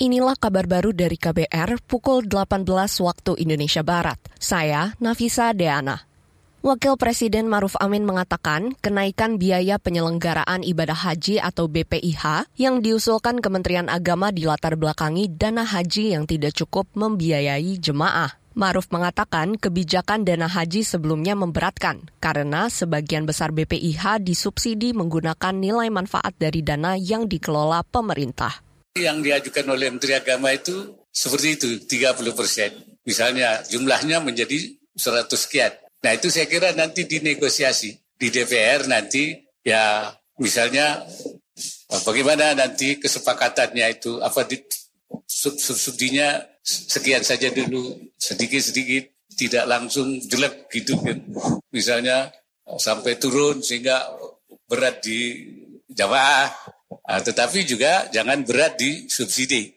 Inilah kabar baru dari KBR pukul 18 waktu Indonesia Barat. Saya Nafisa Deana. Wakil Presiden Maruf Amin mengatakan kenaikan biaya penyelenggaraan ibadah haji atau BPIH yang diusulkan Kementerian Agama di latar belakangi dana haji yang tidak cukup membiayai jemaah. Maruf mengatakan kebijakan dana haji sebelumnya memberatkan karena sebagian besar BPIH disubsidi menggunakan nilai manfaat dari dana yang dikelola pemerintah. Yang diajukan oleh Menteri Agama itu seperti itu, 30 persen. Misalnya jumlahnya menjadi 100 sekian. Nah itu saya kira nanti dinegosiasi di DPR nanti ya misalnya bagaimana nanti kesepakatannya itu apa di, sub, subsidinya sekian saja dulu sedikit-sedikit tidak langsung jelek gitu kan. Misalnya sampai turun sehingga berat di jamaah Uh, tetapi juga jangan berat di subsidi.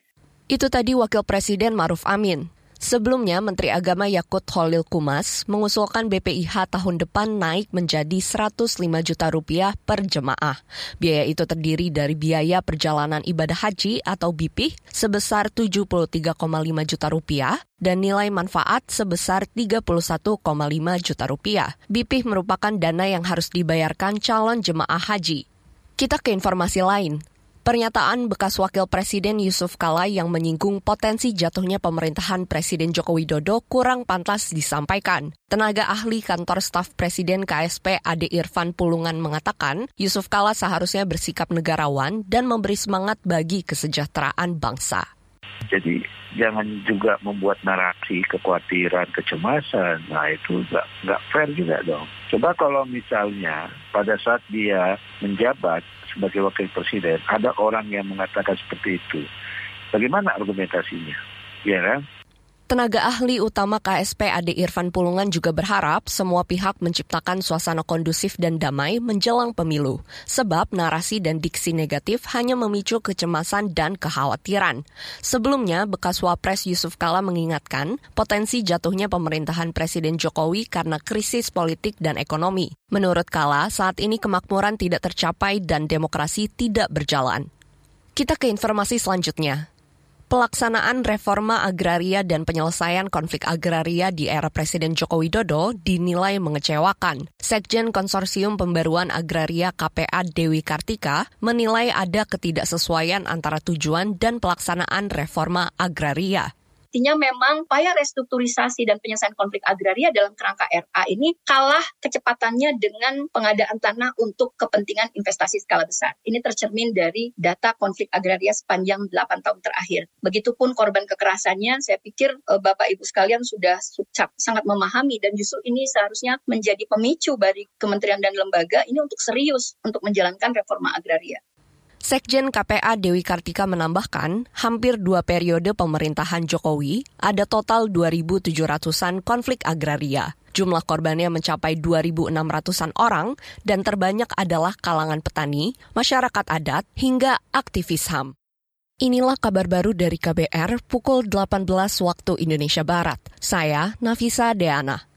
Itu tadi Wakil Presiden Maruf Amin. Sebelumnya, Menteri Agama Yakut Holil Kumas mengusulkan BPIH tahun depan naik menjadi 105 juta rupiah per jemaah. Biaya itu terdiri dari biaya perjalanan ibadah haji atau BIPIH sebesar 73,5 juta rupiah dan nilai manfaat sebesar 31,5 juta rupiah. BIPIH merupakan dana yang harus dibayarkan calon jemaah haji. Kita ke informasi lain. Pernyataan bekas Wakil Presiden Yusuf Kala yang menyinggung potensi jatuhnya pemerintahan Presiden Joko Widodo kurang pantas disampaikan. Tenaga ahli kantor staf Presiden KSP Ade Irfan Pulungan mengatakan, Yusuf Kala seharusnya bersikap negarawan dan memberi semangat bagi kesejahteraan bangsa. Jadi jangan juga membuat narasi kekhawatiran, kecemasan. Nah itu nggak nggak fair juga dong. Coba kalau misalnya pada saat dia menjabat sebagai wakil presiden ada orang yang mengatakan seperti itu, bagaimana argumentasinya? Ya kan? Tenaga ahli utama KSP Ade Irfan Pulungan juga berharap semua pihak menciptakan suasana kondusif dan damai menjelang pemilu, sebab narasi dan diksi negatif hanya memicu kecemasan dan kekhawatiran. Sebelumnya, bekas Wapres Yusuf Kala mengingatkan potensi jatuhnya pemerintahan Presiden Jokowi karena krisis politik dan ekonomi. Menurut Kala, saat ini kemakmuran tidak tercapai dan demokrasi tidak berjalan. Kita ke informasi selanjutnya pelaksanaan reforma agraria dan penyelesaian konflik agraria di era Presiden Joko Widodo dinilai mengecewakan. Sekjen Konsorsium Pembaruan Agraria KPA Dewi Kartika menilai ada ketidaksesuaian antara tujuan dan pelaksanaan reforma agraria. Artinya memang upaya restrukturisasi dan penyelesaian konflik agraria dalam kerangka RA ini kalah kecepatannya dengan pengadaan tanah untuk kepentingan investasi skala besar. Ini tercermin dari data konflik agraria sepanjang 8 tahun terakhir. Begitupun korban kekerasannya, saya pikir eh, Bapak Ibu sekalian sudah sangat memahami dan justru ini seharusnya menjadi pemicu bagi kementerian dan lembaga ini untuk serius untuk menjalankan reforma agraria. Sekjen KPA Dewi Kartika menambahkan, hampir dua periode pemerintahan Jokowi, ada total 2.700-an konflik agraria. Jumlah korbannya mencapai 2.600-an orang dan terbanyak adalah kalangan petani, masyarakat adat, hingga aktivis HAM. Inilah kabar baru dari KBR pukul 18 waktu Indonesia Barat. Saya Nafisa Deana.